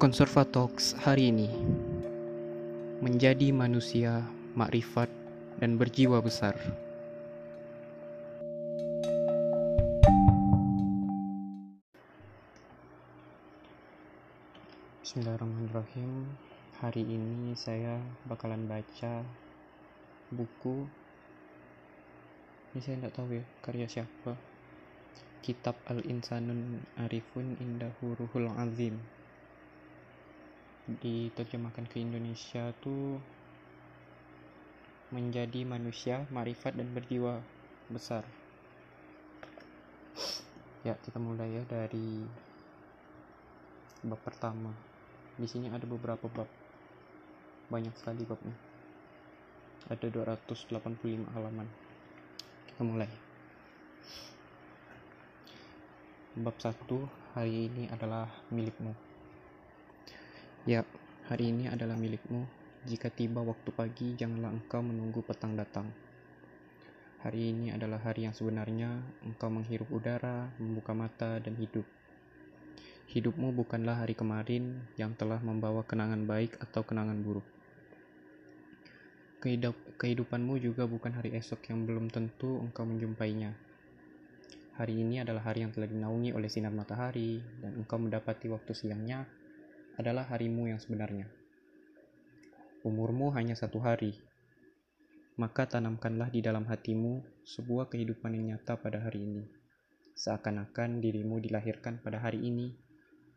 Konservatox hari ini menjadi manusia makrifat dan berjiwa besar. Bismillahirrahmanirrahim. Hari ini saya bakalan baca buku. Ini saya tidak tahu ya karya siapa. Kitab Al-Insanun Arifun Indahu Ruhul Azim diterjemahkan ke Indonesia tuh menjadi manusia marifat dan berjiwa besar. Ya kita mulai ya dari bab pertama. Di sini ada beberapa bab. Banyak sekali babnya. Ada 285 halaman. Kita mulai. Bab satu hari ini adalah milikmu Ya, hari ini adalah milikmu. Jika tiba waktu pagi, janganlah engkau menunggu petang datang. Hari ini adalah hari yang sebenarnya engkau menghirup udara, membuka mata, dan hidup. Hidupmu bukanlah hari kemarin yang telah membawa kenangan baik atau kenangan buruk. Kehidup, kehidupanmu juga bukan hari esok yang belum tentu engkau menjumpainya. Hari ini adalah hari yang telah dinaungi oleh sinar matahari, dan engkau mendapati waktu siangnya adalah harimu yang sebenarnya. Umurmu hanya satu hari, maka tanamkanlah di dalam hatimu sebuah kehidupan yang nyata pada hari ini, seakan-akan dirimu dilahirkan pada hari ini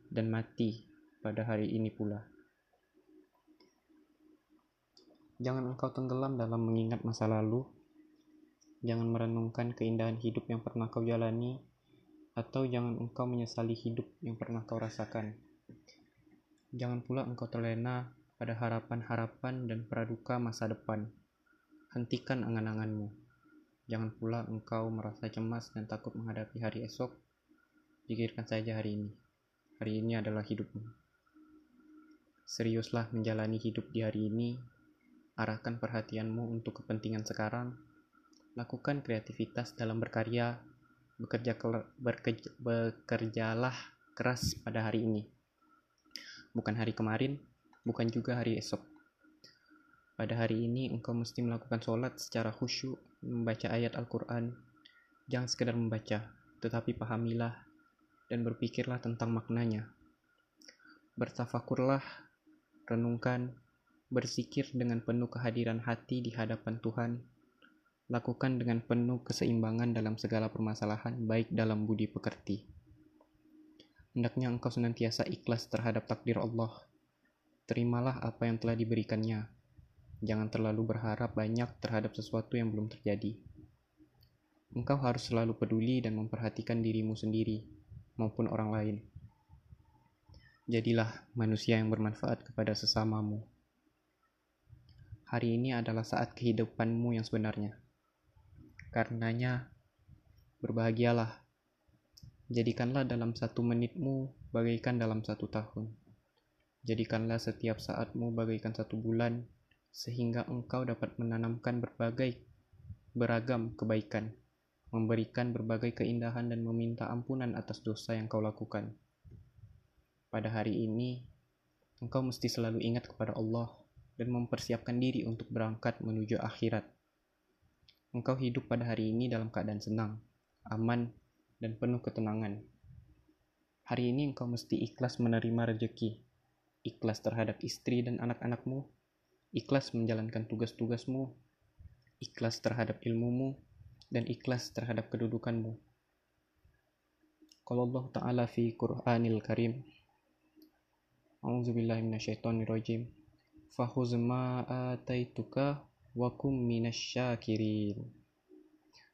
dan mati pada hari ini pula. Jangan engkau tenggelam dalam mengingat masa lalu, jangan merenungkan keindahan hidup yang pernah kau jalani, atau jangan engkau menyesali hidup yang pernah kau rasakan. Jangan pula engkau terlena pada harapan-harapan dan praduka masa depan. Hentikan angan-anganmu. Jangan pula engkau merasa cemas dan takut menghadapi hari esok. Pikirkan saja hari ini. Hari ini adalah hidupmu. Seriuslah menjalani hidup di hari ini. Arahkan perhatianmu untuk kepentingan sekarang. Lakukan kreativitas dalam berkarya. Bekerja bekerja, bekerjalah keras pada hari ini bukan hari kemarin, bukan juga hari esok. Pada hari ini engkau mesti melakukan sholat secara khusyuk, membaca ayat Al-Quran. Jangan sekedar membaca, tetapi pahamilah dan berpikirlah tentang maknanya. Bertafakurlah, renungkan, bersikir dengan penuh kehadiran hati di hadapan Tuhan. Lakukan dengan penuh keseimbangan dalam segala permasalahan, baik dalam budi pekerti. Hendaknya engkau senantiasa ikhlas terhadap takdir Allah. Terimalah apa yang telah diberikannya. Jangan terlalu berharap banyak terhadap sesuatu yang belum terjadi. Engkau harus selalu peduli dan memperhatikan dirimu sendiri maupun orang lain. Jadilah manusia yang bermanfaat kepada sesamamu. Hari ini adalah saat kehidupanmu yang sebenarnya. Karenanya, berbahagialah Jadikanlah dalam satu menitmu bagaikan dalam satu tahun. Jadikanlah setiap saatmu bagaikan satu bulan, sehingga engkau dapat menanamkan berbagai beragam kebaikan, memberikan berbagai keindahan dan meminta ampunan atas dosa yang kau lakukan. Pada hari ini, engkau mesti selalu ingat kepada Allah dan mempersiapkan diri untuk berangkat menuju akhirat. Engkau hidup pada hari ini dalam keadaan senang, aman, dan penuh ketenangan. Hari ini engkau mesti ikhlas menerima rejeki, ikhlas terhadap istri dan anak-anakmu, ikhlas menjalankan tugas-tugasmu, ikhlas terhadap ilmumu, dan ikhlas terhadap kedudukanmu. Kalau Allah Ta'ala fi Qur'anil Karim A'udzubillahi minasyaitonirrajim Fahuz ma ataituka wa kum minasyakirin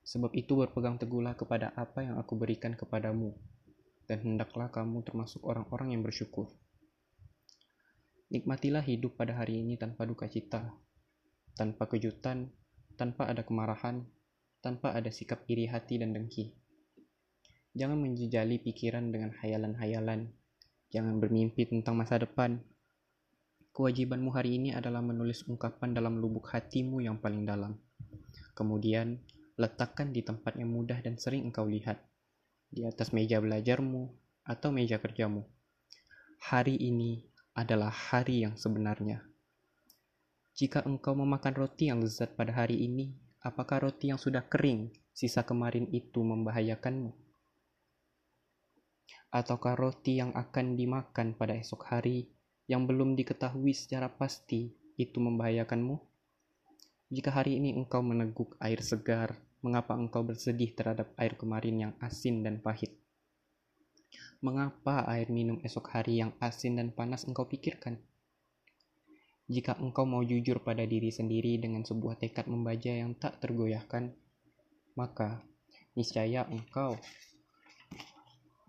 Sebab itu berpegang teguhlah kepada apa yang aku berikan kepadamu, dan hendaklah kamu termasuk orang-orang yang bersyukur. Nikmatilah hidup pada hari ini tanpa duka cita, tanpa kejutan, tanpa ada kemarahan, tanpa ada sikap iri hati dan dengki. Jangan menjejali pikiran dengan hayalan-hayalan. Jangan bermimpi tentang masa depan. Kewajibanmu hari ini adalah menulis ungkapan dalam lubuk hatimu yang paling dalam. Kemudian, letakkan di tempat yang mudah dan sering engkau lihat, di atas meja belajarmu atau meja kerjamu. Hari ini adalah hari yang sebenarnya. Jika engkau memakan roti yang lezat pada hari ini, apakah roti yang sudah kering sisa kemarin itu membahayakanmu? Ataukah roti yang akan dimakan pada esok hari yang belum diketahui secara pasti itu membahayakanmu? Jika hari ini engkau meneguk air segar, mengapa engkau bersedih terhadap air kemarin yang asin dan pahit? Mengapa air minum esok hari yang asin dan panas engkau pikirkan? Jika engkau mau jujur pada diri sendiri dengan sebuah tekad membaca yang tak tergoyahkan, maka niscaya engkau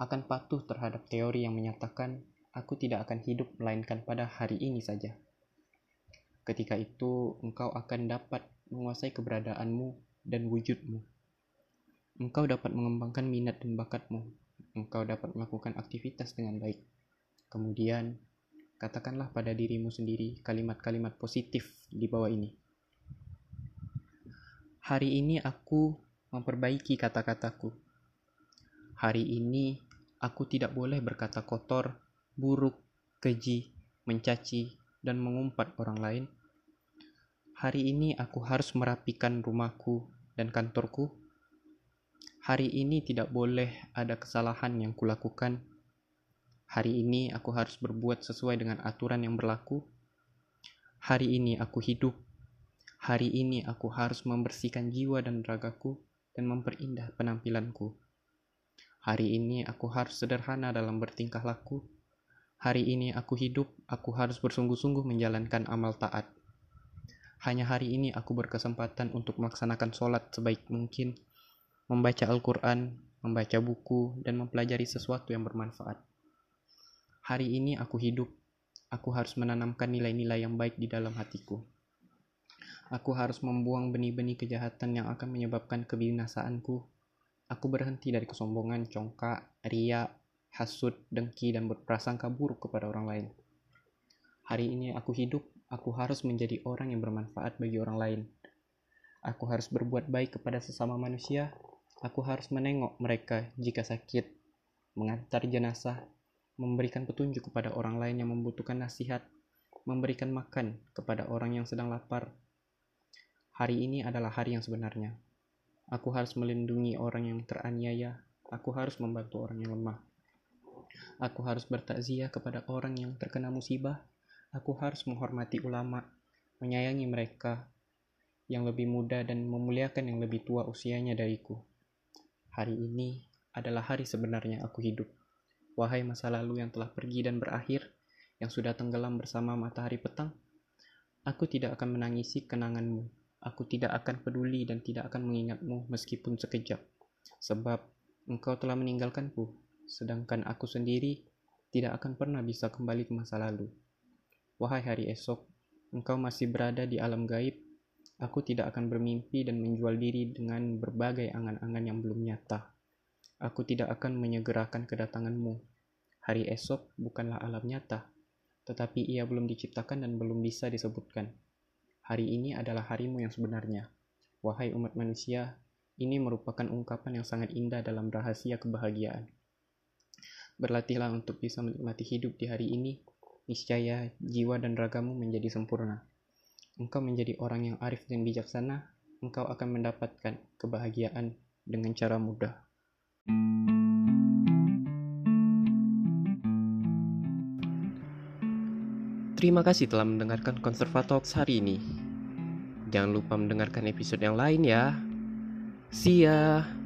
akan patuh terhadap teori yang menyatakan aku tidak akan hidup melainkan pada hari ini saja. Ketika itu, engkau akan dapat menguasai keberadaanmu dan wujudmu. Engkau dapat mengembangkan minat dan bakatmu engkau dapat melakukan aktivitas dengan baik. Kemudian, katakanlah pada dirimu sendiri kalimat-kalimat positif di bawah ini. Hari ini aku memperbaiki kata-kataku. Hari ini aku tidak boleh berkata kotor, buruk, keji, mencaci, dan mengumpat orang lain. Hari ini aku harus merapikan rumahku dan kantorku Hari ini tidak boleh ada kesalahan yang kulakukan. Hari ini aku harus berbuat sesuai dengan aturan yang berlaku. Hari ini aku hidup. Hari ini aku harus membersihkan jiwa dan ragaku dan memperindah penampilanku. Hari ini aku harus sederhana dalam bertingkah laku. Hari ini aku hidup, aku harus bersungguh-sungguh menjalankan amal taat. Hanya hari ini aku berkesempatan untuk melaksanakan sholat sebaik mungkin membaca Al-Quran, membaca buku, dan mempelajari sesuatu yang bermanfaat. Hari ini aku hidup, aku harus menanamkan nilai-nilai yang baik di dalam hatiku. Aku harus membuang benih-benih kejahatan yang akan menyebabkan kebinasaanku. Aku berhenti dari kesombongan, congkak, ria, hasut, dengki, dan berprasangka buruk kepada orang lain. Hari ini aku hidup, aku harus menjadi orang yang bermanfaat bagi orang lain. Aku harus berbuat baik kepada sesama manusia Aku harus menengok mereka jika sakit, mengantar jenazah, memberikan petunjuk kepada orang lain yang membutuhkan nasihat, memberikan makan kepada orang yang sedang lapar. Hari ini adalah hari yang sebenarnya. Aku harus melindungi orang yang teraniaya. Aku harus membantu orang yang lemah. Aku harus bertakziah kepada orang yang terkena musibah. Aku harus menghormati ulama, menyayangi mereka yang lebih muda dan memuliakan yang lebih tua usianya dariku. Hari ini adalah hari sebenarnya aku hidup. Wahai masa lalu yang telah pergi dan berakhir, yang sudah tenggelam bersama matahari petang, aku tidak akan menangisi kenanganmu. Aku tidak akan peduli dan tidak akan mengingatmu meskipun sekejap. Sebab engkau telah meninggalkanku, sedangkan aku sendiri tidak akan pernah bisa kembali ke masa lalu. Wahai hari esok, engkau masih berada di alam gaib Aku tidak akan bermimpi dan menjual diri dengan berbagai angan-angan yang belum nyata. Aku tidak akan menyegerakan kedatanganmu. Hari esok bukanlah alam nyata, tetapi ia belum diciptakan dan belum bisa disebutkan. Hari ini adalah harimu yang sebenarnya. Wahai umat manusia, ini merupakan ungkapan yang sangat indah dalam rahasia kebahagiaan. Berlatihlah untuk bisa menikmati hidup di hari ini, niscaya jiwa dan ragamu menjadi sempurna engkau menjadi orang yang arif dan bijaksana, engkau akan mendapatkan kebahagiaan dengan cara mudah. Terima kasih telah mendengarkan Conservatox hari ini. Jangan lupa mendengarkan episode yang lain ya. See ya.